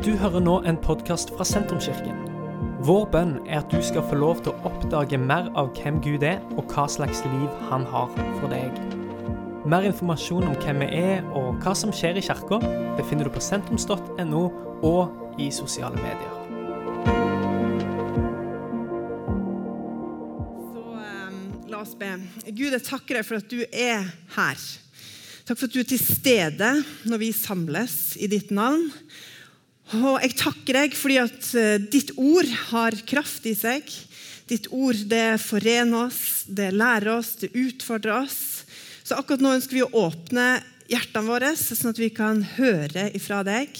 Du hører nå en podkast fra Sentrumskirken. Vår bønn er at du skal få lov til å oppdage mer av hvem Gud er, og hva slags liv han har for deg. Mer informasjon om hvem vi er og hva som skjer i kirka, befinner du på sentrums.no og i sosiale medier. Så um, la oss be. Gud, jeg takker deg for at du er her. Takk for at du er til stede når vi samles i ditt navn. Og jeg takker deg fordi at eh, ditt ord har kraft i seg. Ditt ord det forener oss, det lærer oss, det utfordrer oss. Så akkurat nå ønsker vi å åpne hjertene våre, sånn at vi kan høre ifra deg.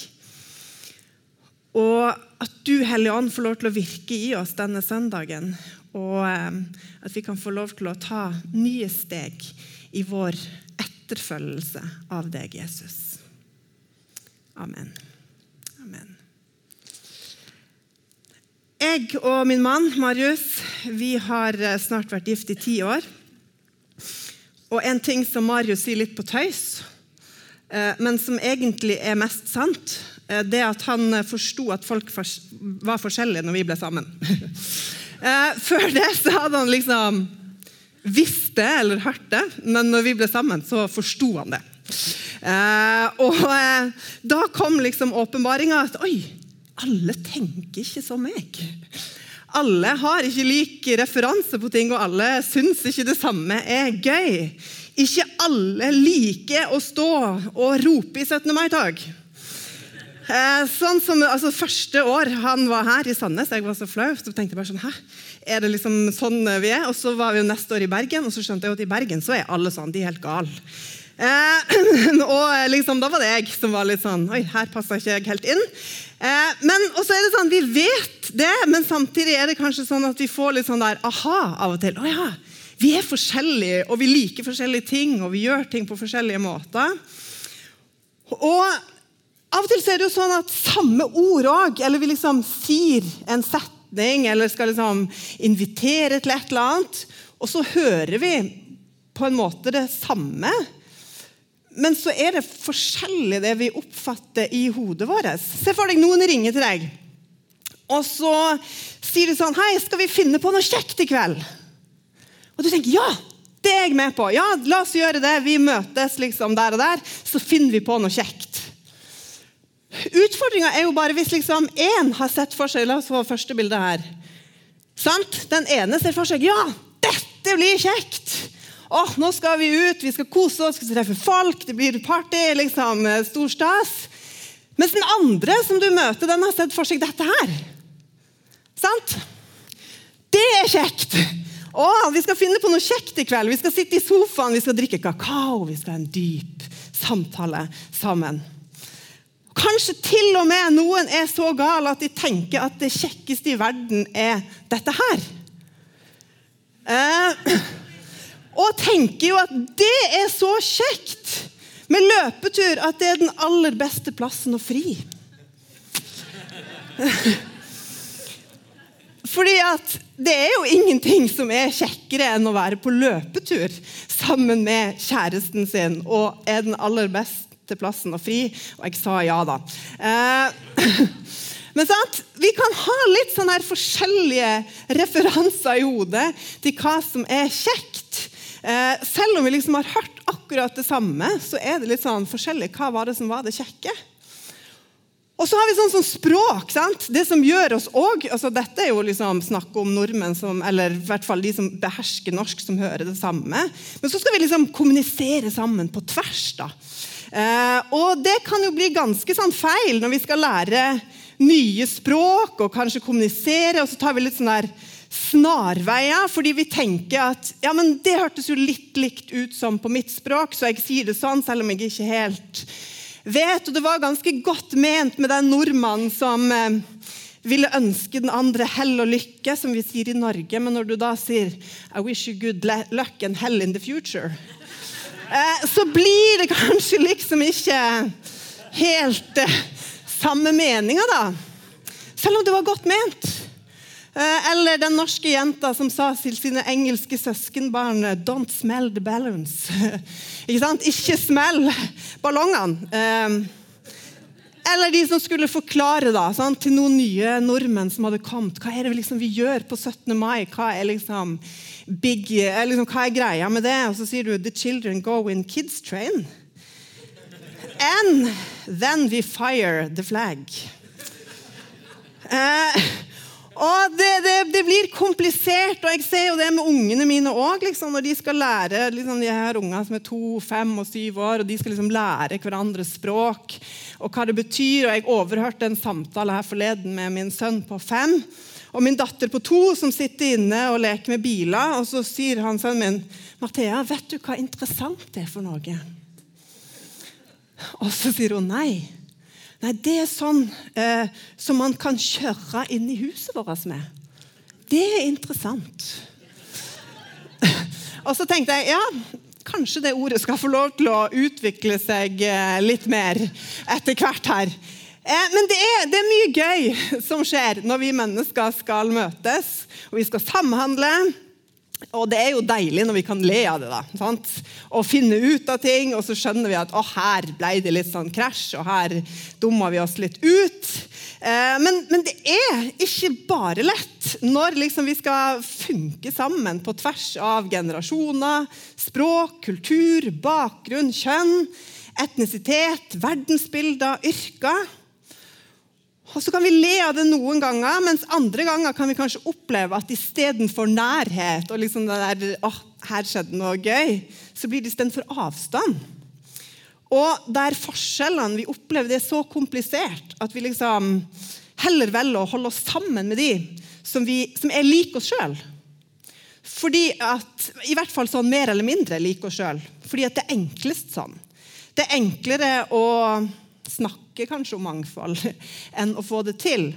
Og at du, Hellige Ånd, får lov til å virke i oss denne søndagen. Og eh, at vi kan få lov til å ta nye steg i vår etterfølgelse av deg, Jesus. Amen. Amen. Jeg og min mann Marius vi har eh, snart vært gift i ti år. Og en ting som Marius sier litt på tøys, eh, men som egentlig er mest sant, eh, det er at han forsto at folk var forskjellige når vi ble sammen. Før det så hadde han liksom visst det eller hørt det, men når vi ble sammen, så forsto han det. Og da kom liksom åpenbaringa at oi, alle tenker ikke som meg. Alle har ikke lik referanse på ting, og alle syns ikke det samme er gøy. Ikke alle liker å stå og rope i 17. mai-tog. Eh, sånn altså, Første år han var her i Sandnes, jeg var så flau. så tenkte jeg bare sånn, Hæ? Er det liksom sånn vi er? Og så var vi jo neste år i Bergen, og så skjønte jeg at i Bergen så er alle sånn. De er helt gale. Eh, og liksom, da var det jeg som var litt sånn Oi, her passer ikke jeg helt inn. Eh, men også er det sånn, Vi vet det, men samtidig er det kanskje sånn at vi får litt sånn der aha av og til. Å ja, Vi er forskjellige, og vi liker forskjellige ting, og vi gjør ting på forskjellige måter. Og av og til så er det jo sånn at samme ord òg, eller vi liksom sier en setning, eller skal liksom invitere til et eller annet, og så hører vi på en måte det samme. Men så er det forskjellig det vi oppfatter i hodet vårt. Se for deg noen ringer til deg, og så sier de sånn Hei, skal vi finne på noe kjekt i kveld? Og du tenker ja, det er jeg med på. Ja, la oss gjøre det. Vi møtes liksom der og der, så finner vi på noe kjekt. Utfordringa er jo bare hvis liksom én har sett for seg La oss få første bilde her. Sant? Den ene ser for seg ja, dette blir kjekt. Åh, nå skal vi ut, vi skal kose oss, vi skal treffe folk, det blir party. liksom, eh, Stor stas. Mens den andre som du møter, den har sett for seg dette her. Sant? Det er kjekt! Å, vi skal finne på noe kjekt i kveld. Vi skal sitte i sofaen, vi skal drikke kakao, vi skal ha en dyp samtale sammen. Kanskje til og med noen er så gale at de tenker at det kjekkeste i verden er dette her. Eh, og tenker jo at det er så kjekt med løpetur at det er den aller beste plassen å fri. Fordi at det er jo ingenting som er kjekkere enn å være på løpetur sammen med kjæresten sin og er den aller beste plassen å fri. Og jeg sa ja, da. Eh, men sant? Vi kan ha litt sånne her forskjellige referanser i hodet til hva som er kjekt. Eh, selv om vi liksom har hørt akkurat det samme, så er det litt sånn forskjellig. Hva var det som var det kjekke? Og så har vi sånn som språk. sant? Det som gjør oss òg altså Dette er jo liksom snakk om nordmenn som, eller i hvert fall de som behersker norsk, som hører det samme. Men så skal vi liksom kommunisere sammen på tvers. da. Eh, og det kan jo bli ganske sånn feil når vi skal lære nye språk og kanskje kommunisere, og så tar vi litt sånn der snarveier, fordi vi tenker at ja, men det hørtes jo litt likt ut som på mitt språk, så jeg sier det sånn, selv om jeg ikke helt vet. Og det var ganske godt ment med den nordmannen som eh, ville ønske den andre hell og lykke, som vi sier i Norge. Men når du da sier 'I wish you good luck and hell in the future', eh, så blir det kanskje liksom ikke helt eh, samme meninga, da. Selv om det var godt ment. Eh, eller den norske jenta som sa til sine engelske søskenbarn 'Don't smell the balloons'. Ikke sant? Ikke smell ballongene. Eh, Eller de som skulle forklare da, sant, til noen nye nordmenn som hadde kommet. Hva er det liksom vi gjør på 17. mai? Hva er, liksom big, liksom, hva er greia med det? Og så sier du 'The children go in kids train'. And then we fire the flag. Eh, og det, det, det, blir komplisert, og jeg ser jo det med ungene mine òg. Liksom, når de skal lære liksom, de her ungene som er to, fem og syv år, og de skal liksom lære hverandres språk og hva det betyr. og Jeg overhørte en samtale her forleden med min sønn på fem og min datter på to som sitter inne og leker med biler. Og så sier han sønnen min, 'Mathea, vet du hva interessant det er for noe?' Og så sier hun nei. Nei, det er sånn eh, som man kan kjøre inn i huset vårt med. Det er interessant. Og så tenkte jeg ja, kanskje det ordet skal få lov til å utvikle seg eh, litt mer etter hvert her. Eh, men det er, det er mye gøy som skjer når vi mennesker skal møtes og vi skal samhandle. Og det er jo deilig når vi kan le av det. da, sant? Og finne ut av ting, og så skjønner vi at å, her ble det litt sånn krasj, og her dumma vi oss litt ut. Eh, men, men, det er ikke bare lett når liksom vi skal funke sammen på tvers av generasjoner, språk, kultur, bakgrunn, kjønn, etnisitet, verdensbilder, yrker. Og Så kan vi le av det noen ganger, mens andre ganger kan vi kanskje oppleve at istedenfor nærhet og liksom det der, åh, her skjedde noe gøy, så blir det istedenfor avstand. Og der forskjellene vi opplever det er så komplisert at vi liksom heller velger å holde oss sammen med de som, vi, som er lik oss sjøl. Fordi at, I hvert fall sånn mer eller mindre lik oss sjøl. Fordi at det er enklest sånn. Det er enklere å snakke kanskje om mangfold enn å få det til.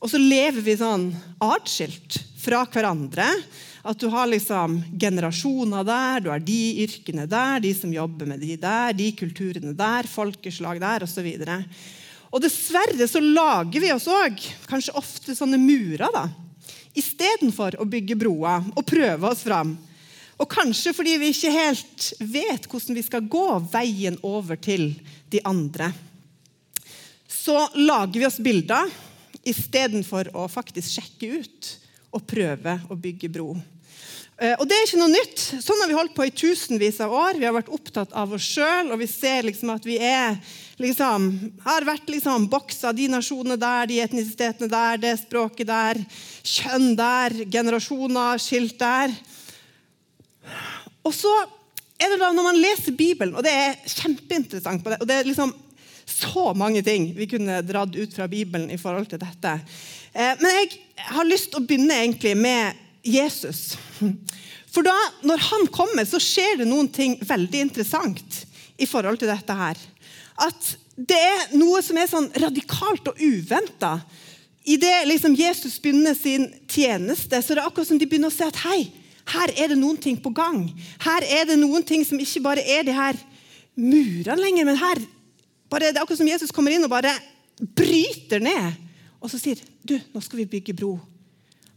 Og så lever vi sånn atskilt fra hverandre. At du har liksom generasjoner der, du har de yrkene der, de som jobber med de der, de kulturene der, folkeslag der osv. Og, og dessverre så lager vi oss òg kanskje ofte sånne murer da, istedenfor å bygge broer og prøve oss fram. Og kanskje fordi vi ikke helt vet hvordan vi skal gå veien over til de andre så lager vi oss bilder istedenfor å faktisk sjekke ut og prøve å bygge bro. Eh, og Det er ikke noe nytt. Sånn har vi holdt på i tusenvis av år. Vi har vært opptatt av oss sjøl, og vi ser liksom at vi er, liksom, har vært liksom, boksa de nasjonene der, de etnisitetene der, det språket der, kjønn der, generasjoner skilt der. Og så er det da når man leser Bibelen, og det er kjempeinteressant på det, og det er liksom så mange ting vi kunne dratt ut fra Bibelen i forhold til dette. Eh, men jeg har lyst til å begynne egentlig med Jesus. For da, når han kommer, så skjer det noen ting veldig interessant i forhold til dette her. At det er noe som er sånn radikalt og uventa. Idet liksom Jesus begynner sin tjeneste, så det er akkurat som de begynner å se at hei, her er det noen ting på gang. Her er det noen ting som ikke bare er de her murene lenger, men her bare, det er akkurat som Jesus kommer inn og bare bryter ned. Og så sier du, nå skal vi bygge bro.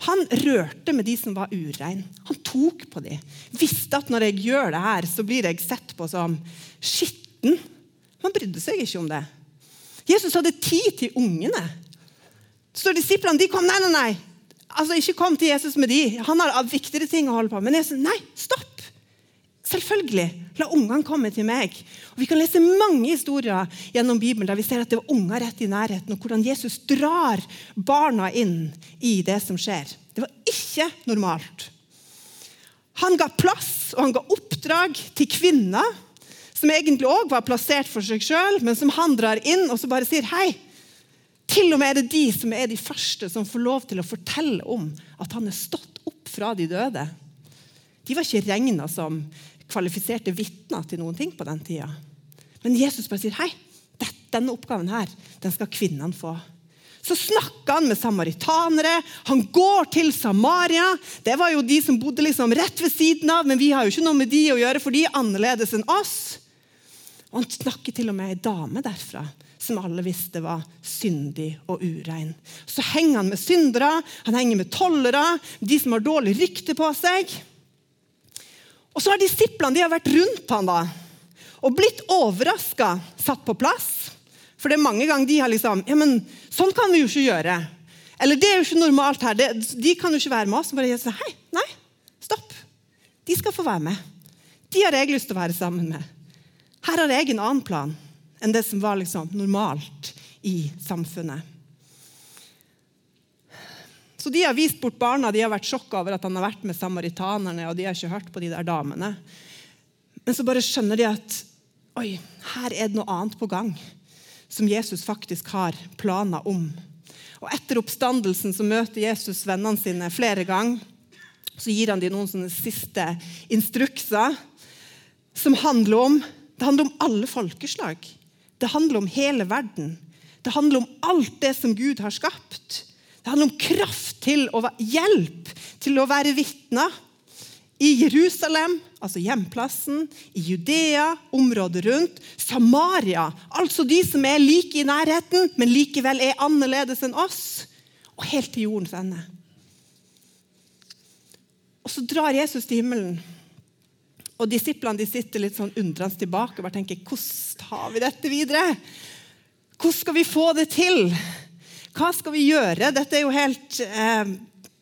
Han rørte med de som var ureine. Han tok på dem. Visste at når jeg gjør det her, så blir jeg sett på som skitten. Han brydde seg ikke om det. Jesus hadde tid til ungene. Så disiplene de kom. Nei, nei, nei. Altså, Ikke kom til Jesus med de. Han har viktigere ting å holde på med. Men Jesus, nei, stopp. Selvfølgelig. La ungene komme til meg. Og Vi kan lese mange historier gjennom Bibelen der vi ser at det var unger rett i nærheten, og hvordan Jesus drar barna inn i det som skjer. Det var ikke normalt. Han ga plass og han ga oppdrag til kvinner som egentlig òg var plassert for seg sjøl, men som han drar inn og så bare sier hei. Til og med er det de som er de første som får lov til å fortelle om at han er stått opp fra de døde. De var ikke regna som kvalifiserte vitner til noen ting på den tida. Men Jesus bare sier hei, denne oppgaven her, den skal kvinnene få. Så snakker han med samaritanere. Han går til Samaria. Det var jo de som bodde liksom rett ved siden av, men vi har jo ikke noe med de å gjøre, for de er annerledes enn oss. Og Han snakker til og med ei dame derfra som alle visste var syndig og urein. Så henger han med syndere, han henger med tollere, de som har dårlig rykte på seg. Og så har disiplene de har vært rundt han da, og blitt overraska, satt på plass. For det er mange ganger de har liksom ja, men Sånn kan vi jo ikke gjøre. Eller det er jo ikke normalt her. Det, de kan jo ikke være med oss. Bare sier hei, nei, stopp. De skal få være med. De har jeg lyst til å være sammen med. Her har jeg en annen plan enn det som var liksom normalt i samfunnet. Så De har vist bort barna, de har vært sjokka over at han har vært med samaritanerne. og de har ikke hørt på de der damene. Men så bare skjønner de at oi, her er det noe annet på gang som Jesus faktisk har planer om. Og Etter oppstandelsen så møter Jesus vennene sine flere ganger. Så gir han dem noen sånne siste instrukser som handler om det handler om alle folkeslag. Det handler om hele verden. Det handler om alt det som Gud har skapt. Det handler om kraft til å hjelp til å være vitner i Jerusalem, altså hjemplassen, i Judea, området rundt, Samaria, altså de som er like i nærheten, men likevel er annerledes enn oss, og helt til jordens ende. Og så drar Jesus til himmelen. Og Disiplene de sitter litt sånn undrende tilbake og bare tenker hvordan tar vi dette videre? Hvordan skal vi få det til? Hva skal vi gjøre? Dette er jo helt eh,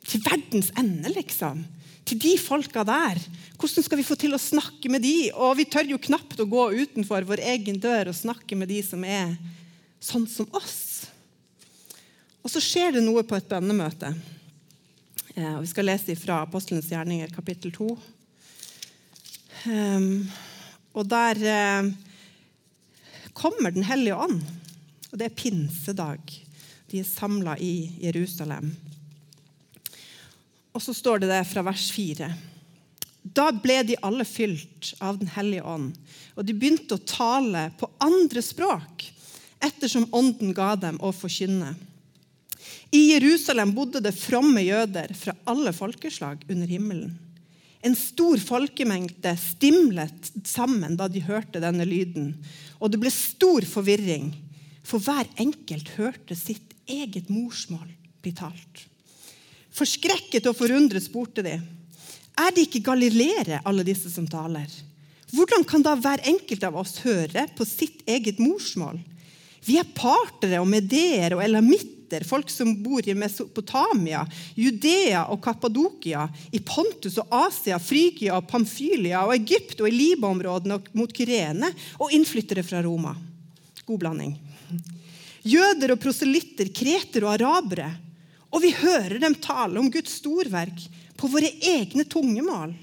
til verdens ende, liksom. Til de folka der. Hvordan skal vi få til å snakke med de? Og vi tør jo knapt å gå utenfor vår egen dør og snakke med de som er sånn som oss. Og så skjer det noe på et bønnemøte. Eh, vi skal lese fra Apostelens gjerninger, kapittel 2. Um, ehm, og der eh, kommer Den hellige ånd. Og det er pinsedag. De er samla i Jerusalem. Og så står det det fra vers 4. Da ble de alle fylt av Den hellige ånd, og de begynte å tale på andre språk ettersom ånden ga dem å forkynne. I Jerusalem bodde det fromme jøder fra alle folkeslag under himmelen. En stor folkemengde stimlet sammen da de hørte denne lyden, og det ble stor forvirring, for hver enkelt hørte sitt eget morsmål blir talt. Forskrekket og forundret spurte de. Er det ikke galileere, alle disse som taler? Hvordan kan da hver enkelt av oss høre på sitt eget morsmål? Vi er partere og medeer og elamitter, folk som bor i Mesopotamia, Judea og Kappadokia, i Pontus og Asia, Frygia og Pamfylia og Egypt og i Liba-områdene mot Kyrene, og innflyttere fra Roma. God blanding. Jøder og proselytter, kreter og arabere. Og vi hører dem tale om Guds storverk på våre egne tungemål.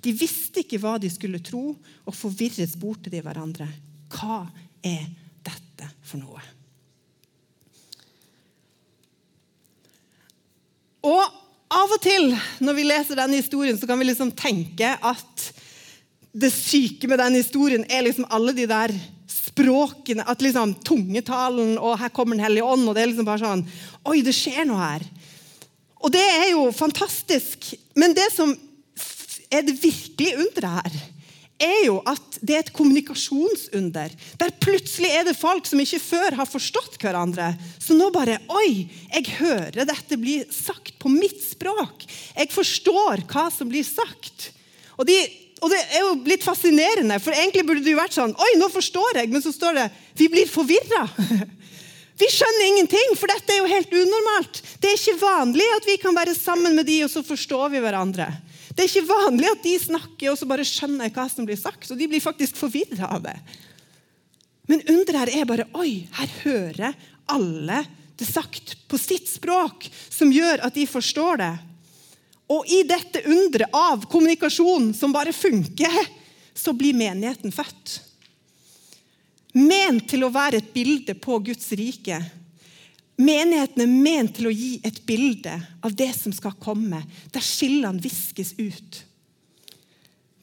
De visste ikke hva de skulle tro, og forvirret spurte de hverandre. Hva er dette for noe? Og av og til når vi leser denne historien, så kan vi liksom tenke at det syke med den historien er liksom alle de der språkene, at liksom tungetalen og her kommer Den hellige ånd. og det er liksom bare sånn, Oi, det skjer noe her. Og det er jo fantastisk. Men det som er det virkelige underet her, er jo at det er et kommunikasjonsunder. Der plutselig er det folk som ikke før har forstått hverandre. Så nå bare Oi, jeg hører dette bli sagt på mitt språk. Jeg forstår hva som blir sagt. Og de og det er jo litt fascinerende, for egentlig burde det jo vært sånn Oi, nå forstår jeg, men så står det Vi blir forvirra. Vi skjønner ingenting, for dette er jo helt unormalt. Det er ikke vanlig at vi kan være sammen med de, og så forstår vi hverandre. Det er ikke vanlig at de snakker, og så bare skjønner hva som blir sagt. Og de blir faktisk forvirra av det. Men underet her er bare Oi, her hører alle det sagt på sitt språk, som gjør at de forstår det. Og i dette underet av kommunikasjon som bare funker, så blir menigheten født. Ment til å være et bilde på Guds rike. Menigheten er ment til å gi et bilde av det som skal komme, der skillene viskes ut.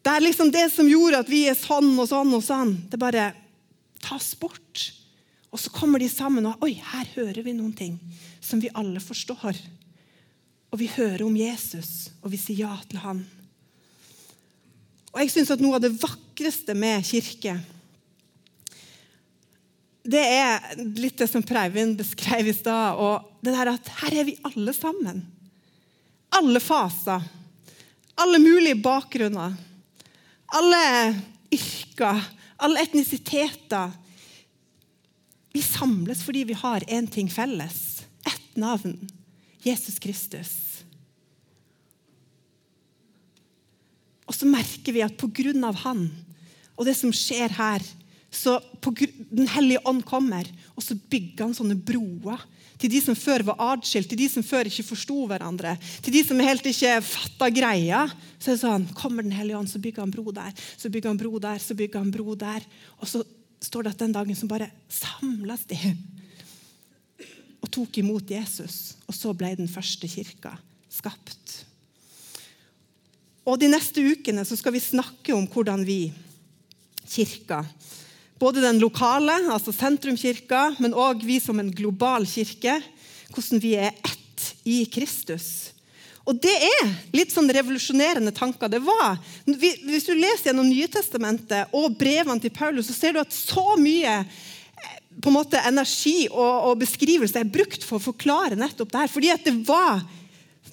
Det er liksom det som gjorde at vi er sånn og sånn og sånn. Det bare tas bort. Og så kommer de sammen, og oi, her hører vi noen ting som vi alle forstår. Og vi hører om Jesus, og vi sier ja til han. Og jeg synes at Noe av det vakreste med kirke det er litt det som Preivind beskrev i stad. og det der at Her er vi alle sammen. Alle faser. Alle mulige bakgrunner. Alle yrker. Alle etnisiteter. Vi samles fordi vi har én ting felles. Ett navn. Jesus Kristus. Og så merker vi at pga. han og det som skjer her, så Den hellige ånd kommer, og så bygger han sånne broer til de som før var atskilt, til de som før ikke forsto hverandre, til de som helt ikke fatta greia. Så er det sånn, kommer Den hellige ånd, så bygger han bro der, så bygger han bro der, så bygger han bro der. Og så står det at den dagen som bare samles de og tok imot Jesus. Og så ble den første kirka skapt. Og De neste ukene så skal vi snakke om hvordan vi, kirka, både den lokale, altså sentrumkirka, men òg vi som en global kirke, hvordan vi er ett i Kristus. Og det er litt sånn revolusjonerende tanker. Det var, Hvis du leser gjennom Nytestamentet og brevene til Paulus, så ser du at så mye eh, på en måte energi og, og beskrivelse er brukt for å forklare nettopp det her. Fordi at det var,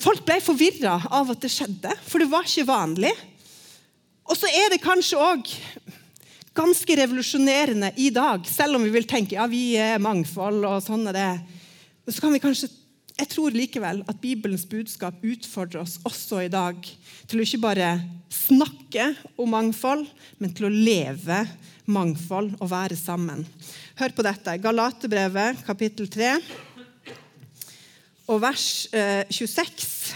Folk ble forvirra av at det skjedde, for det var ikke vanlig. Og så er det kanskje òg ganske revolusjonerende i dag, selv om vi vil tenke ja, vi er mangfold og sånn er det. Så kan vi kanskje jeg tror likevel at Bibelens budskap utfordrer oss også i dag til å ikke bare snakke om mangfold, men til å leve mangfold og være sammen. Hør på dette. Galaterbrevet, kapittel 3, og vers 26.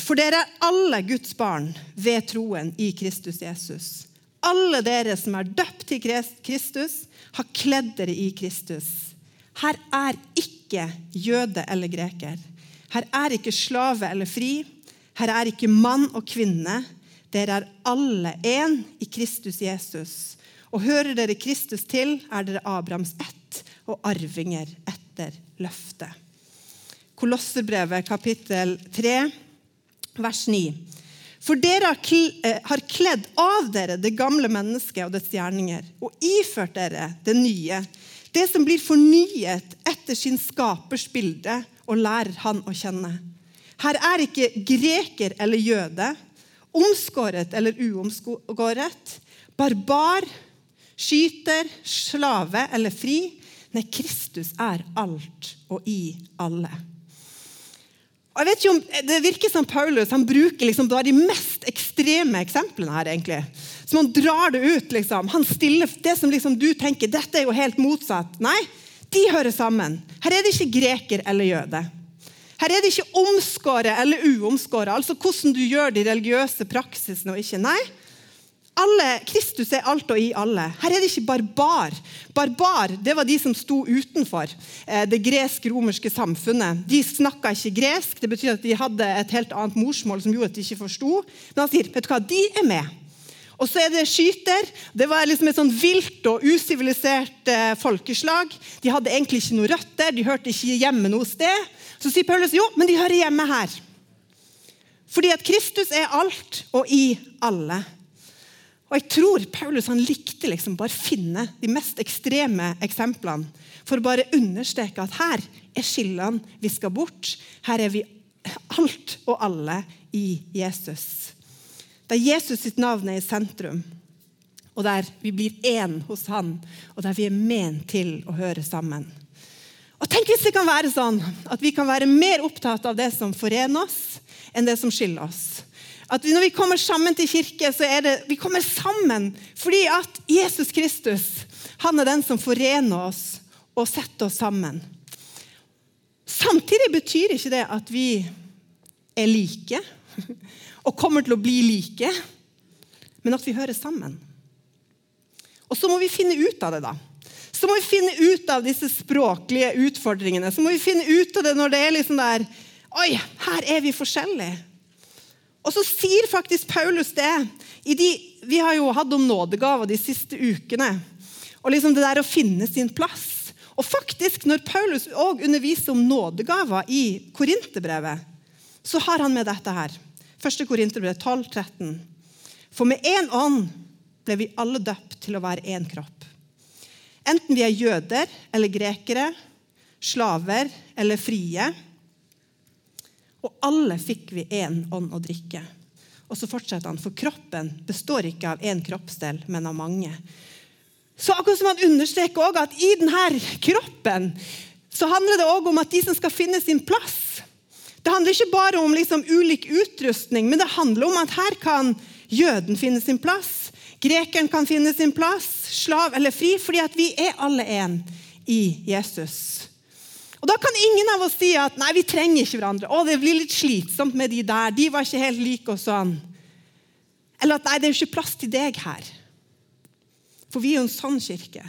For dere er alle Guds barn ved troen i Kristus Jesus. Alle dere som er døpt til Kristus, har kledd dere i Kristus. Her er ikke jøde eller greker. Her er ikke slave eller fri. Her er ikke mann og kvinne. Dere er alle én i Kristus Jesus. Og hører dere Kristus til, er dere Abrahams ett og arvinger etter løftet. Kolosserbrevet kapittel 3, vers 9. For dere eh, har kledd av dere det gamle mennesket og dets gjerninger, og iført dere det nye, det som blir fornyet etter sin skapers bilde, og lærer han å kjenne. Her er ikke greker eller jøde, omskåret eller uomskåret, barbar, skyter, slave eller fri. Nei, Kristus er alt og i alle. Og jeg vet ikke om, Det virker som Paulus han bruker liksom de mest ekstreme eksemplene her. egentlig. Som han drar det ut. liksom. Han stiller det som liksom du tenker dette er jo helt motsatt. Nei, de hører sammen. Her er det ikke greker eller jøde. Her er det ikke omskåret eller uomskåret, altså hvordan du gjør de religiøse praksisene og ikke. Nei, alle, Kristus er alt og i alle. Her er det ikke barbar. Barbar det var de som sto utenfor eh, det gresk-romerske samfunnet. De snakka ikke gresk. Det betyr at de hadde et helt annet morsmål som gjorde at de ikke forsto. Men han sier vet du hva, de er med. Og så er det skyter. Det var liksom et sånn vilt og usivilisert eh, folkeslag. De hadde egentlig ikke noe røtter, de hørte ikke hjemme noe sted. Så sier Paulus jo, men de hører hjemme her. Fordi at Kristus er alt og i alle. Og jeg tror Paulus han likte liksom bare finne de mest ekstreme eksemplene for å bare understreke at her er skillene vi skal bort. Her er vi alt og alle i Jesus. Der Jesus sitt navn er i sentrum, og der vi blir én hos han, og der vi er ment til å høre sammen. Og Tenk hvis det kan være sånn at vi kan være mer opptatt av det som forener oss, enn det som skiller oss. At Når vi kommer sammen til kirke, så er det vi kommer sammen fordi at Jesus Kristus han er den som forener oss og setter oss sammen. Samtidig betyr ikke det at vi er like og kommer til å bli like, men at vi hører sammen. Og så må vi finne ut av det, da. Så må vi finne ut av disse språklige utfordringene. Så må vi finne ut av det når det er liksom der Oi, her er vi forskjellige. Og så sier faktisk Paulus det. De, vi har jo hatt om nådegaver de siste ukene. Og liksom det der å finne sin plass. Og faktisk, når Paulus òg underviser om nådegaver i Korinterbrevet, så har han med dette her. 1. Korinterbrev 12, 13. For med én ånd ble vi alle døpt til å være én kropp. Enten vi er jøder eller grekere, slaver eller frie og alle fikk vi én ånd å drikke. Og så fortsetter han, for kroppen består ikke av én kroppsdel, men av mange. Så akkurat som han understreker også at i denne kroppen så handler det også om at de som skal finne sin plass Det handler ikke bare om liksom ulik utrustning, men det handler om at her kan jøden finne sin plass. Grekeren kan finne sin plass, slav eller fri, fordi at vi er alle én i Jesus. Og Da kan ingen av oss si at nei, vi trenger ikke hverandre. Å, det blir litt slitsomt med de der. De var ikke helt like og sånn. Eller at nei, det er jo ikke plass til deg her. For vi er jo en sånn kirke.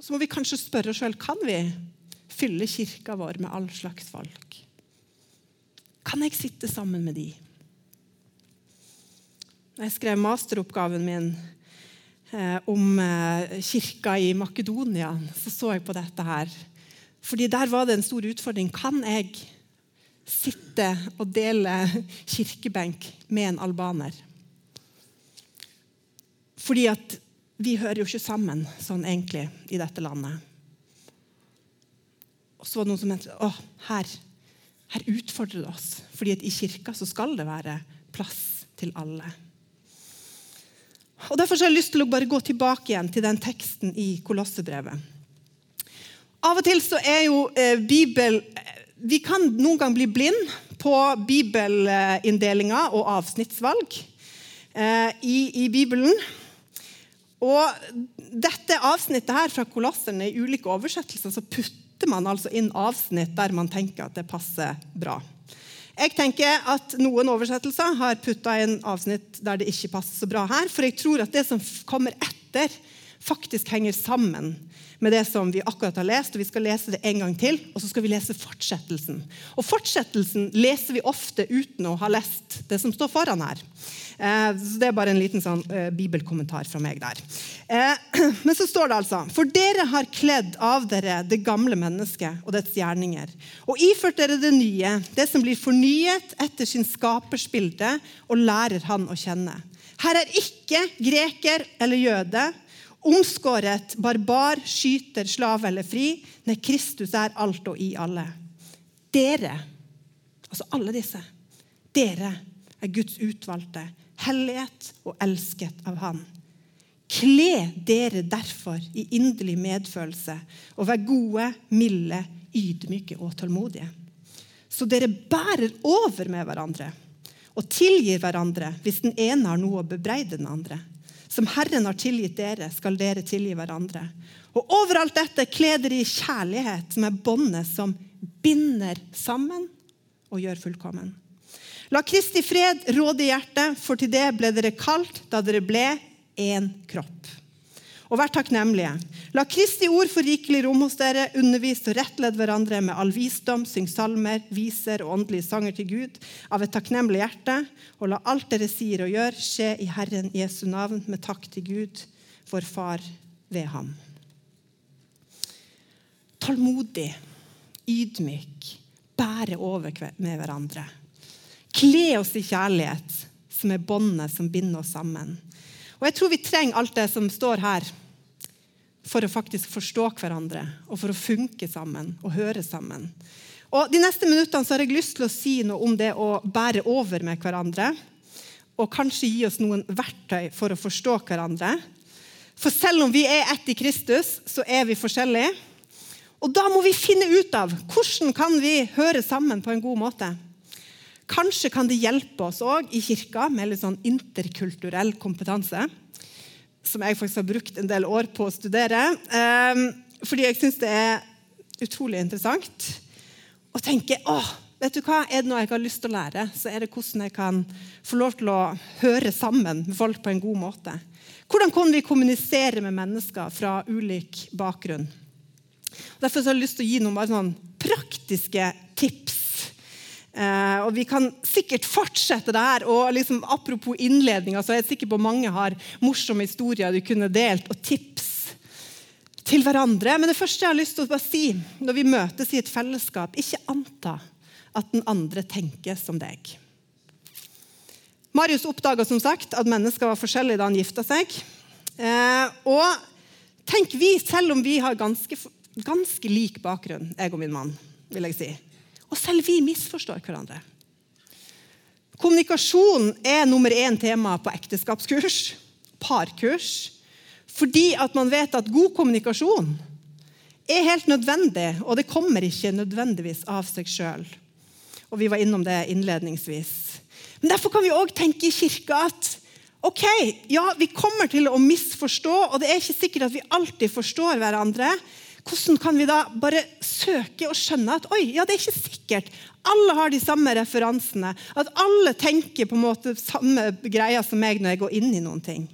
Så må vi kanskje spørre oss sjøl kan vi fylle kirka vår med all slags folk. Kan jeg sitte sammen med de? Jeg skrev masteroppgaven min om eh, kirka i Makedonia, så så jeg på dette her. Fordi der var det en stor utfordring. Kan jeg sitte og dele kirkebenk med en albaner? Fordi at vi hører jo ikke sammen sånn egentlig i dette landet. Og så var det noen som mente å, her, her utfordrer det oss. Fordi at i kirka så skal det være plass til alle. Og Derfor har jeg lyst til å bare gå tilbake igjen til den teksten i Kolossebrevet. Av og til så er jo eh, Bibel Vi kan noen gang bli blind på bibelinndelinga og avsnittsvalg eh, i, i Bibelen. Og dette avsnittet her fra Kolosserne i ulike oversettelser så putter man altså inn avsnitt der man tenker at det passer bra. Jeg tenker at Noen oversettelser har putta inn avsnitt der det ikke passer så bra her. For jeg tror at det som kommer etter, faktisk henger sammen med det som vi akkurat har lest. og Vi skal lese det en gang til, og så skal vi lese fortsettelsen. Og Fortsettelsen leser vi ofte uten å ha lest det som står foran her. Eh, så Det er bare en liten sånn eh, bibelkommentar fra meg der. Eh, men så står det altså For dere har kledd av dere det gamle mennesket og dets gjerninger, og iført dere det nye, det som blir fornyet etter sin skapers bilde, og lærer han å kjenne. Her er ikke greker eller jøde, omskåret, barbar, skyter, slave eller fri. Nei, Kristus er alt og i alle. Dere, altså alle disse, dere er Guds utvalgte, hellighet og elsket av Han. Kle dere derfor i inderlig medfølelse og vær gode, milde, ydmyke og tålmodige. Så dere bærer over med hverandre og tilgir hverandre hvis den ene har noe å bebreide den andre. Som Herren har tilgitt dere, skal dere tilgi hverandre. Og overalt dette kle dere i kjærlighet, som er båndet som binder sammen og gjør fullkommen. La Kristi fred råde i hjertet, for til det ble dere kalt da dere ble én kropp. Og vær takknemlige. La Kristi ord få rikelig rom hos dere, undervis og rettledd hverandre med all visdom, syng salmer, viser og åndelige sanger til Gud av et takknemlig hjerte, og la alt dere sier og gjør, skje i Herren Jesu navn med takk til Gud, vår Far, ved ham. Tålmodig, ydmyk, bære over med hverandre. Kle oss i kjærlighet, som er båndet som binder oss sammen. Og Jeg tror vi trenger alt det som står her, for å faktisk forstå hverandre og for å funke sammen og høre sammen. Og De neste minuttene har jeg lyst til å si noe om det å bære over med hverandre. Og kanskje gi oss noen verktøy for å forstå hverandre. For selv om vi er ett i Kristus, så er vi forskjellige. Og da må vi finne ut av hvordan kan vi høre sammen på en god måte. Kanskje kan det hjelpe oss òg i kirka med litt sånn interkulturell kompetanse. Som jeg faktisk har brukt en del år på å studere. Ehm, fordi jeg syns det er utrolig interessant å tenke åh, vet du hva, er det noe jeg har lyst til å lære, så er det hvordan jeg kan få lov til å høre sammen med folk på en god måte. Hvordan kan vi kommunisere med mennesker fra ulik bakgrunn? Derfor har jeg lyst til å gi noen sånn praktiske tips Eh, og Vi kan sikkert fortsette det her. og liksom, Apropos innledninga, så er jeg sikker på mange har morsomme historier de kunne delt, og tips til hverandre. Men det første jeg har lyst til å bare si når vi møtes i et fellesskap, ikke anta at den andre tenker som deg. Marius oppdaga som sagt at mennesker var forskjellige da han gifta seg. Eh, og tenk vi, selv om vi har ganske, ganske lik bakgrunn, jeg og min mann, vil jeg si, og selv vi misforstår hverandre. Kommunikasjon er nummer én tema på ekteskapskurs. parkurs fordi at man vet at god kommunikasjon er helt nødvendig, og det kommer ikke nødvendigvis av seg sjøl. Og vi var innom det innledningsvis. Men Derfor kan vi òg tenke i kirka at ok, ja, vi kommer til å misforstå, og det er ikke sikkert at vi alltid forstår hverandre. Hvordan kan vi da bare søke og skjønne at oi, ja, det er ikke sikkert alle har de samme referansene? At alle tenker på en måte samme greia som meg når jeg går inn i noen ting?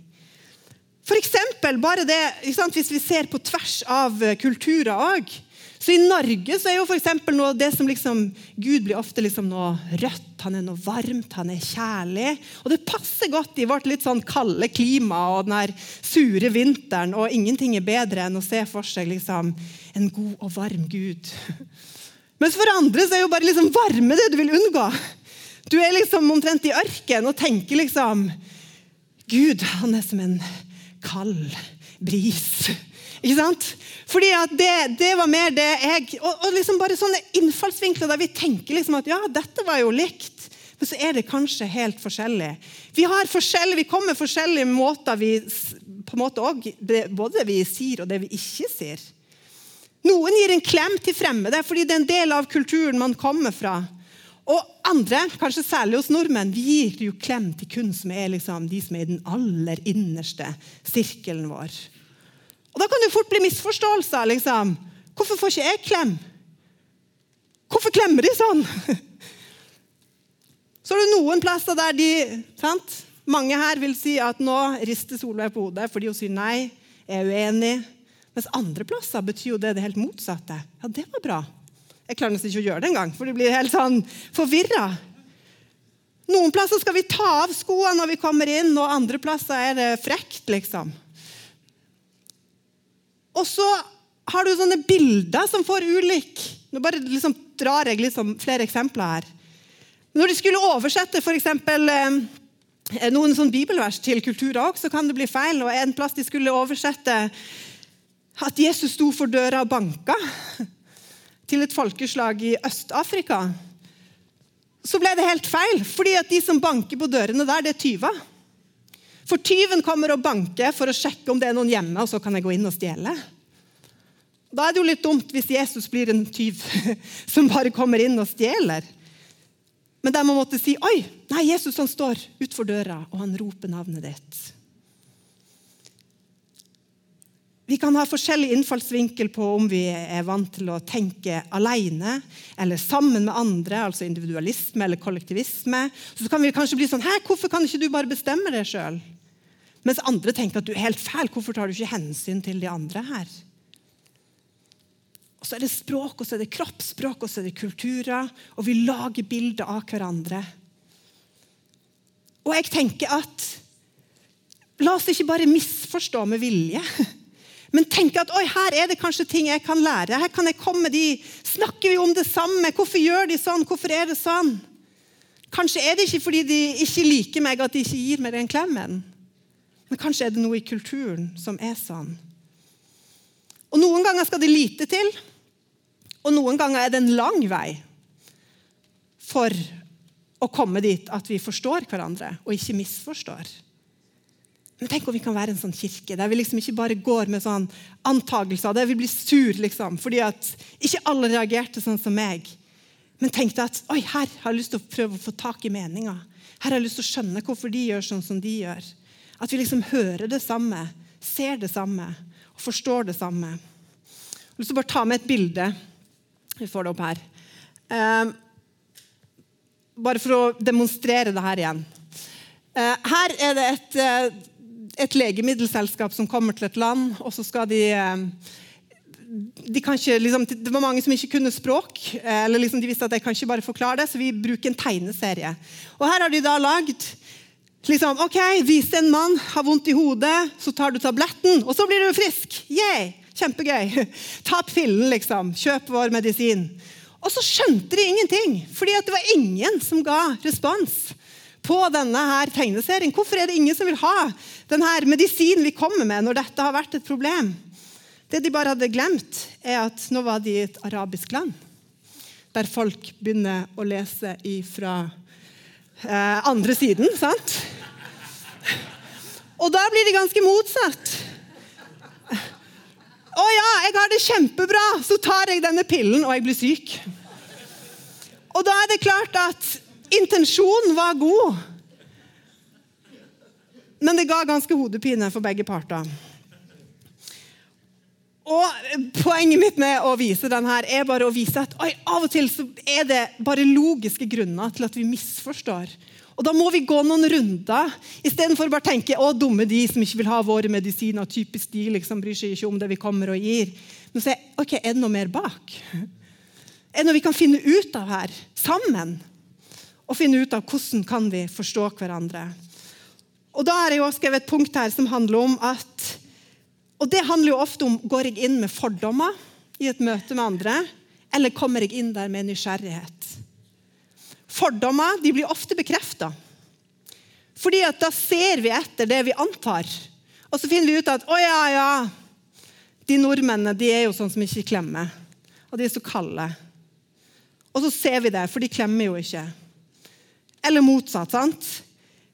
For eksempel, bare det, Hvis vi ser på tvers av kulturer òg, så I Norge så er jo for noe det som liksom, Gud blir ofte liksom noe rødt, han er noe varmt, han er kjærlig. Og Det passer godt i vårt litt sånn kalde klima og den sure vinteren. og Ingenting er bedre enn å se for seg liksom, en god og varm Gud. Mens for andre så er jo bare liksom varme det du vil unngå. Du er liksom omtrent i ørken og tenker liksom Gud, han er som en kald bris. Ikke sant? Fordi det, det, var mer det jeg Og, og liksom bare sånne innfallsvinkler der vi tenker liksom at ja, dette var jo likt. Men så er det kanskje helt forskjellig. Vi har forskjellig, vi kommer forskjellige måter vi på en måte også, Både det vi sier, og det vi ikke sier. Noen gir en klem til fremmede fordi det er en del av kulturen man kommer fra. Og andre, kanskje særlig hos nordmenn, vi gir jo klem til kun som er liksom, de som er i den aller innerste sirkelen vår. Og Da kan det fort bli misforståelser. liksom. Hvorfor får ikke jeg klem? Hvorfor klemmer de sånn? Så er det noen plasser der de sant? Mange her vil si at nå rister Solveig på hodet fordi hun sier nei, er uenig. Mens andre plasser betyr jo det det helt motsatte. Ja, det var bra. Jeg klarer nesten ikke å gjøre det engang, for de blir helt sånn forvirra. Noen plasser skal vi ta av skoene når vi kommer inn, og andre plasser er det frekt, liksom. Og så har du sånne bilder som får ulik Nå bare liksom drar jeg liksom flere eksempler her. Når de skulle oversette f.eks. Eh, noen sånn bibelvers til kulturer òg, så kan det bli feil. Og En plass de skulle oversette at Jesus sto for døra og banka til et folkeslag i Øst-Afrika, så ble det helt feil. fordi at de som banker på dørene der, det er tyver. For tyven kommer og banker for å sjekke om det er noen hjemme, og så kan jeg gå inn og stjele. Da er det jo litt dumt hvis Jesus blir en tyv som bare kommer inn og stjeler. Men der man måtte si oi, nei, Jesus han står utfor døra, og han roper navnet ditt. Vi kan ha forskjellig innfallsvinkel på om vi er vant til å tenke alene eller sammen med andre, altså individualisme eller kollektivisme. Så kan vi kanskje bli sånn Hæ, hvorfor kan ikke du bare bestemme det sjøl? Mens andre tenker at du er helt fæl. Hvorfor tar du ikke hensyn til de andre her? Og Så er det språk, og så er det kroppsspråk og så er det kulturer. Og vi lager bilder av hverandre. Og jeg tenker at La oss ikke bare misforstå med vilje. Men tenke at oi, her er det kanskje ting jeg kan lære. Her kan jeg komme de, Snakker vi om det samme? Hvorfor gjør de sånn? Hvorfor er det sånn? Kanskje er det ikke fordi de ikke liker meg at de ikke gir meg den klemmen. Men kanskje er det noe i kulturen som er sånn. Og Noen ganger skal det lite til, og noen ganger er det en lang vei for å komme dit at vi forstår hverandre og ikke misforstår. Men tenk om vi kan være en sånn kirke der vi liksom ikke bare går med sånn antagelser. Der vi blir sur liksom, fordi at ikke alle reagerte sånn som meg. Men tenkte at oi, her har jeg lyst til å prøve å få tak i meninga. Her har jeg lyst til å skjønne hvorfor de gjør sånn som de gjør. At vi liksom hører det samme, ser det samme og forstår det samme. Jeg har lyst til å bare ta med et bilde. Vi får det opp her. Eh, bare for å demonstrere det her igjen. Eh, her er det et uh, et legemiddelselskap som kommer til et land, og så skal de, eh, de ikke, liksom, Det var mange som ikke kunne språk. Eh, eller liksom de visste at de kan ikke bare forklare det, så vi bruker en tegneserie. Og Her har de da lagd liksom, ok, Vis en mann har vondt i hodet, så tar du tabletten, og så blir du frisk. Yay! Kjempegøy. Ta pillen, liksom. Kjøp vår medisin. Og så skjønte de ingenting, fordi det var ingen som ga respons på denne her tegneserien. Hvorfor er det ingen som vil ha denne medisinen vi kommer med når dette har vært et problem? Det de bare hadde glemt, er at nå var de i et arabisk land. Der folk begynner å lese fra eh, andre siden. sant? Og da blir det ganske motsatt. Å ja, jeg har det kjempebra, så tar jeg denne pillen, og jeg blir syk. Og da er det klart at intensjonen var god, men det ga ganske hodepine for begge parter. Og Poenget mitt med å vise den her er bare å vise at oi, av og til så er det bare logiske grunner til at vi misforstår. Og Da må vi gå noen runder istedenfor bare tenke å, dumme de som ikke vil ha våre medisiner. typisk de liksom bryr seg ikke om det vi kommer og gir. Men se, ok, er det noe mer bak? Er det noe vi kan finne ut av her sammen? Og finne ut av hvordan kan vi forstå hverandre. Og Da har jeg også skrevet et punkt her som handler om at og Det handler jo ofte om går jeg inn med fordommer i et møte med andre, eller kommer jeg inn der med nysgjerrighet. Fordommer de blir ofte bekrefta. Fordi at da ser vi etter det vi antar. Og så finner vi ut at å ja, ja, de nordmennene de er jo sånn som ikke klemmer. Og de er så kalde. Og så ser vi det, for de klemmer jo ikke. Eller motsatt. sant?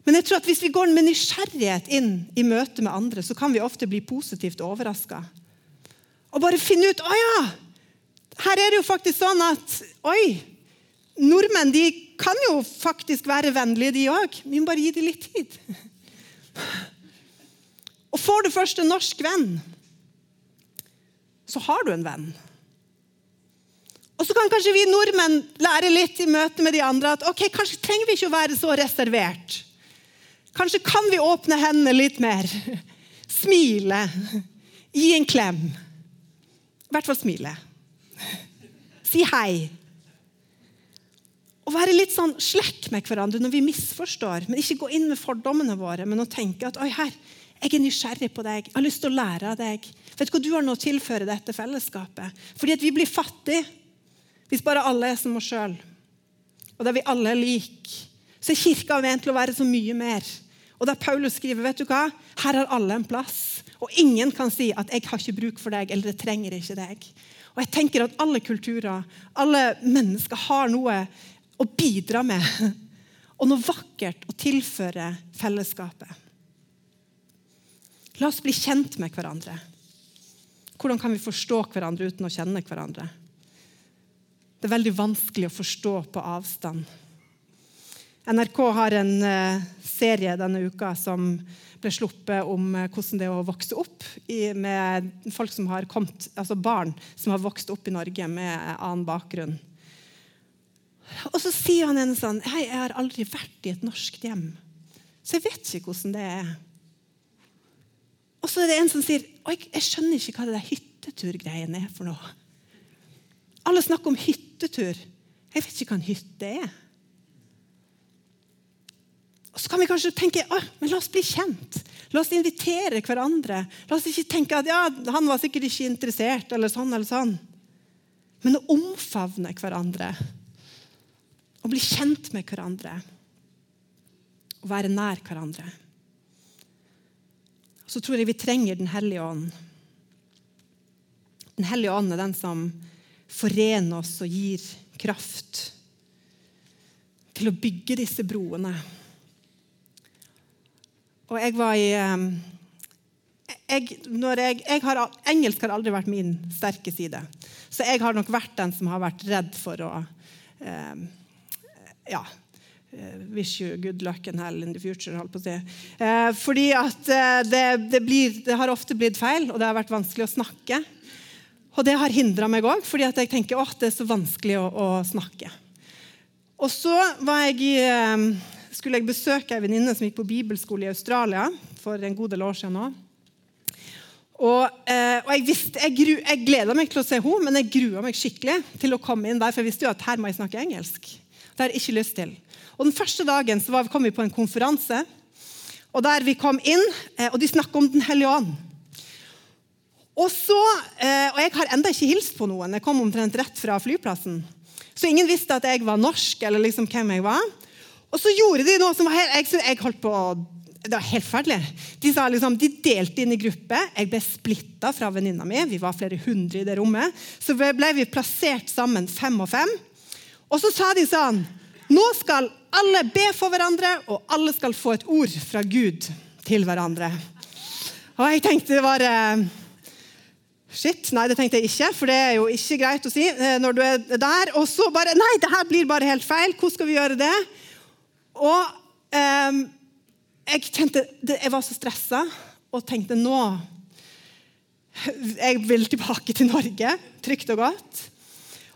Men jeg tror at hvis vi går med nysgjerrighet inn i møte med andre, så kan vi ofte bli positivt overraska. Og bare finne ut å ja, her er det jo faktisk sånn at oi, nordmenn de kan jo faktisk være vennlige, de òg. Vi må bare gi dem litt tid. Og får du først en norsk venn, så har du en venn. Og så kan kanskje vi nordmenn lære litt i møte med de andre at ok, kanskje trenger vi ikke å være så reservert. Kanskje kan vi åpne hendene litt mer. Smile. Gi en klem. I hvert fall smile. Si hei. Og være litt sånn slekk med hverandre når vi misforstår, men ikke gå inn med fordommene våre, men å tenke at oi, her, jeg er nysgjerrig på deg, jeg har lyst til å lære av deg. Vet du hva du har noe å tilføre dette fellesskapet? Fordi at vi blir fattige hvis bare alle er som oss sjøl. Og der vi alle er like. Så er kirka ment til å være så mye mer. Og der Paulus skriver vet du hva? her har alle en plass. Og ingen kan si at 'jeg har ikke bruk for deg' eller 'jeg trenger ikke deg'. Og jeg tenker at Alle kulturer, alle mennesker har noe å bidra med. Og noe vakkert å tilføre fellesskapet. La oss bli kjent med hverandre. Hvordan kan vi forstå hverandre uten å kjenne hverandre? Det er veldig vanskelig å forstå på avstand. NRK har en uh, serie denne uka som ble sluppet om uh, hvordan det er å vokse opp med folk som har kommet, altså barn som har vokst opp i Norge med annen bakgrunn. Og så sier han en sånn Hei, jeg har aldri vært i et norsk hjem, så jeg vet ikke hvordan det er. Og så er det en som sier jeg, jeg skjønner ikke hva det der hytteturgreiene er for noe. Alle snakker om hyttetur. Jeg vet ikke hva en hytte er. Og så kan vi kanskje tenke men la oss bli kjent. La oss invitere hverandre. La oss ikke tenke at ja, han var sikkert ikke interessert, eller sånn eller sånn. Men å omfavne hverandre. Å bli kjent med hverandre. Å være nær hverandre. Og så tror jeg vi trenger Den hellige ånd. Den hellige ånd er den som forener oss og gir kraft til å bygge disse broene og jeg var i ehm, jeg, jeg, jeg har, Engelsk har aldri vært min sterke side. Så jeg har nok vært den som har vært redd for å eh, Ja. Eh, wish you good luck and hell in the future, holdt på å si. Eh, fordi at eh, det, det, blir, det, har ofte blitt feil, og det har vært vanskelig å snakke. Og det har hindra meg òg, fordi at jeg tenker at det er så vanskelig å, å snakke. Og så var jeg i ehm, skulle jeg besøke ei venninne som gikk på bibelskole i Australia for en god del år siden. Nå. Og, eh, og jeg, visste, jeg, jeg gleda meg til å se henne, men jeg grua meg skikkelig til å komme inn der, for jeg visste jo at her må jeg snakke engelsk. Det har jeg ikke lyst til. Og Den første dagen så kom vi på en konferanse, og der vi kom inn, eh, og de snakka om Den hellige ånd. Og, så, eh, og jeg har ennå ikke hilst på noen. Jeg kom omtrent rett fra flyplassen. Så ingen visste at jeg var norsk, eller liksom hvem jeg var. Og så gjorde de noe som var helt, jeg, jeg holdt på det var helt ferdig. De, sa liksom, de delte inn i gruppe. Jeg ble splitta fra venninna mi. Vi var flere hundre i det rommet. Så ble vi plassert sammen fem og fem. Og så sa de sånn Nå skal alle be for hverandre, og alle skal få et ord fra Gud til hverandre. Og jeg tenkte det var Shit, nei, det tenkte jeg ikke, for det er jo ikke greit å si eh, når du er der. Og så bare Nei, det her blir bare helt feil. Hvordan skal vi gjøre det? Og eh, jeg kjente Jeg var så stressa og tenkte nå Jeg vil tilbake til Norge, trygt og godt.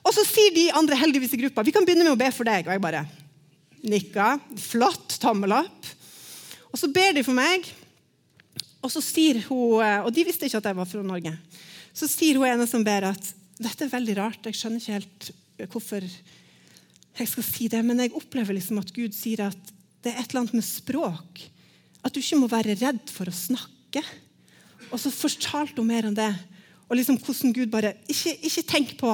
Og så sier de andre heldigvis i gruppa vi kan begynne med å be for deg. Og jeg bare nikka. Flott. Tommel opp. Og så ber de for meg, og så sier hun eh, Og de visste ikke at jeg var fra Norge. Så sier hun ene som ber, at dette er veldig rart. Jeg skjønner ikke helt hvorfor jeg skal si det, men jeg opplever liksom at Gud sier at det er et eller annet med språk. At du ikke må være redd for å snakke. Og så fortalte hun mer om det. Og liksom hvordan Gud bare Ikke, ikke tenk på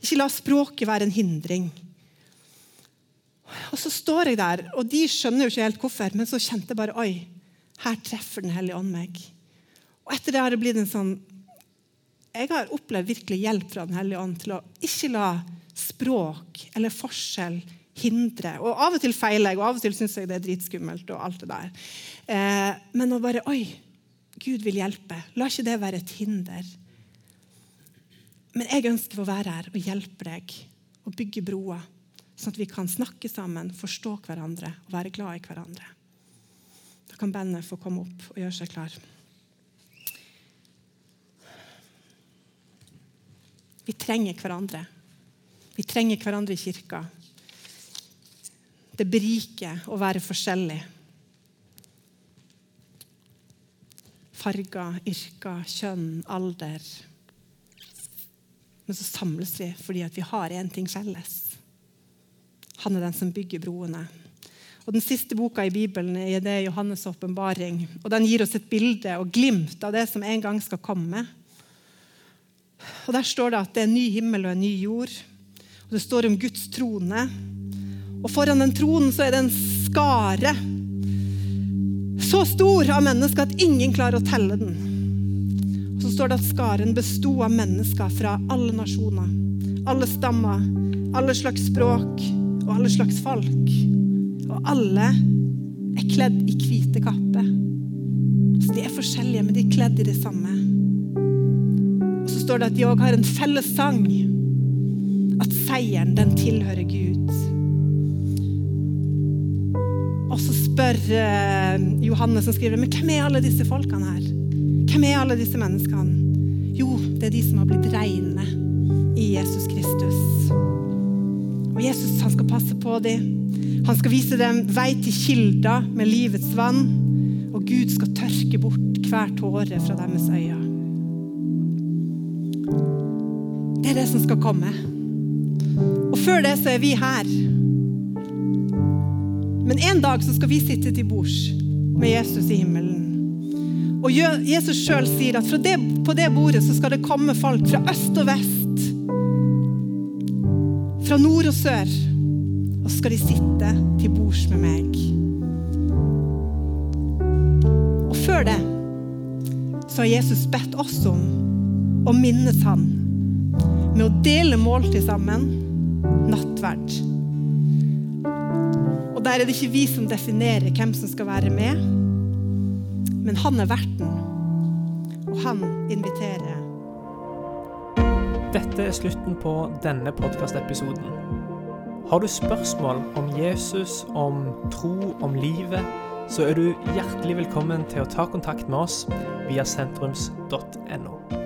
Ikke la språket være en hindring. Og så står jeg der, og de skjønner jo ikke helt hvorfor, men så kjente jeg bare Oi, her treffer Den hellige ånd meg. Og etter det har det blitt en sånn jeg har opplevd virkelig hjelp fra Den hellige ånd til å ikke la språk eller forskjell hindre. Og Av og til feiler jeg, og av og til syns jeg det er dritskummelt. og alt det der. Eh, men å bare Oi, Gud vil hjelpe. La ikke det være et hinder. Men jeg ønsker å være her og hjelpe deg og bygge broer, sånn at vi kan snakke sammen, forstå hverandre og være glad i hverandre. Da kan bandet få komme opp og gjøre seg klar. Vi trenger hverandre. Vi trenger hverandre i kirka. Det beriker å være forskjellig. Farger, yrker, kjønn, alder. Men så samles vi fordi vi har én ting felles. Han er den som bygger broene. Og Den siste boka i Bibelen er det Johannes' åpenbaring. Den gir oss et bilde og glimt av det som en gang skal komme. Og Der står det at det er en ny himmel og en ny jord. Og Det står om Guds trone. Og foran den tronen så er det en skare. Så stor av mennesker at ingen klarer å telle den. Og Så står det at skaren besto av mennesker fra alle nasjoner, alle stammer, alle slags språk og alle slags folk. Og alle er kledd i hvite kapper. Så de er forskjellige, men de er kledd i det samme Og så står det at de òg har en felles sang. At seieren, den tilhører Gud. Og så spør Johanne, som skriver men hvem er alle disse folkene her? Hvem er alle disse menneskene? Jo, det er de som har blitt reine i Jesus Kristus. Og Jesus han skal passe på dem. Han skal vise dem vei til kilder med livets vann. Og Gud skal tørke bort hver tåre fra deres øyne. Det er det som skal komme. Før det så er vi her. Men en dag så skal vi sitte til bords med Jesus i himmelen. Og Jesus sjøl sier at det, på det bordet så skal det komme folk fra øst og vest. Fra nord og sør. Og så skal de sitte til bords med meg. Og før det så har Jesus bedt oss om å minnes han med å dele måltid sammen, nattverd. Og Der er det ikke vi som definerer hvem som skal være med, men han er verten, og han inviterer. Dette er slutten på denne podkastepisoden. Har du spørsmål om Jesus, om tro, om livet, så er du hjertelig velkommen til å ta kontakt med oss via sentrums.no.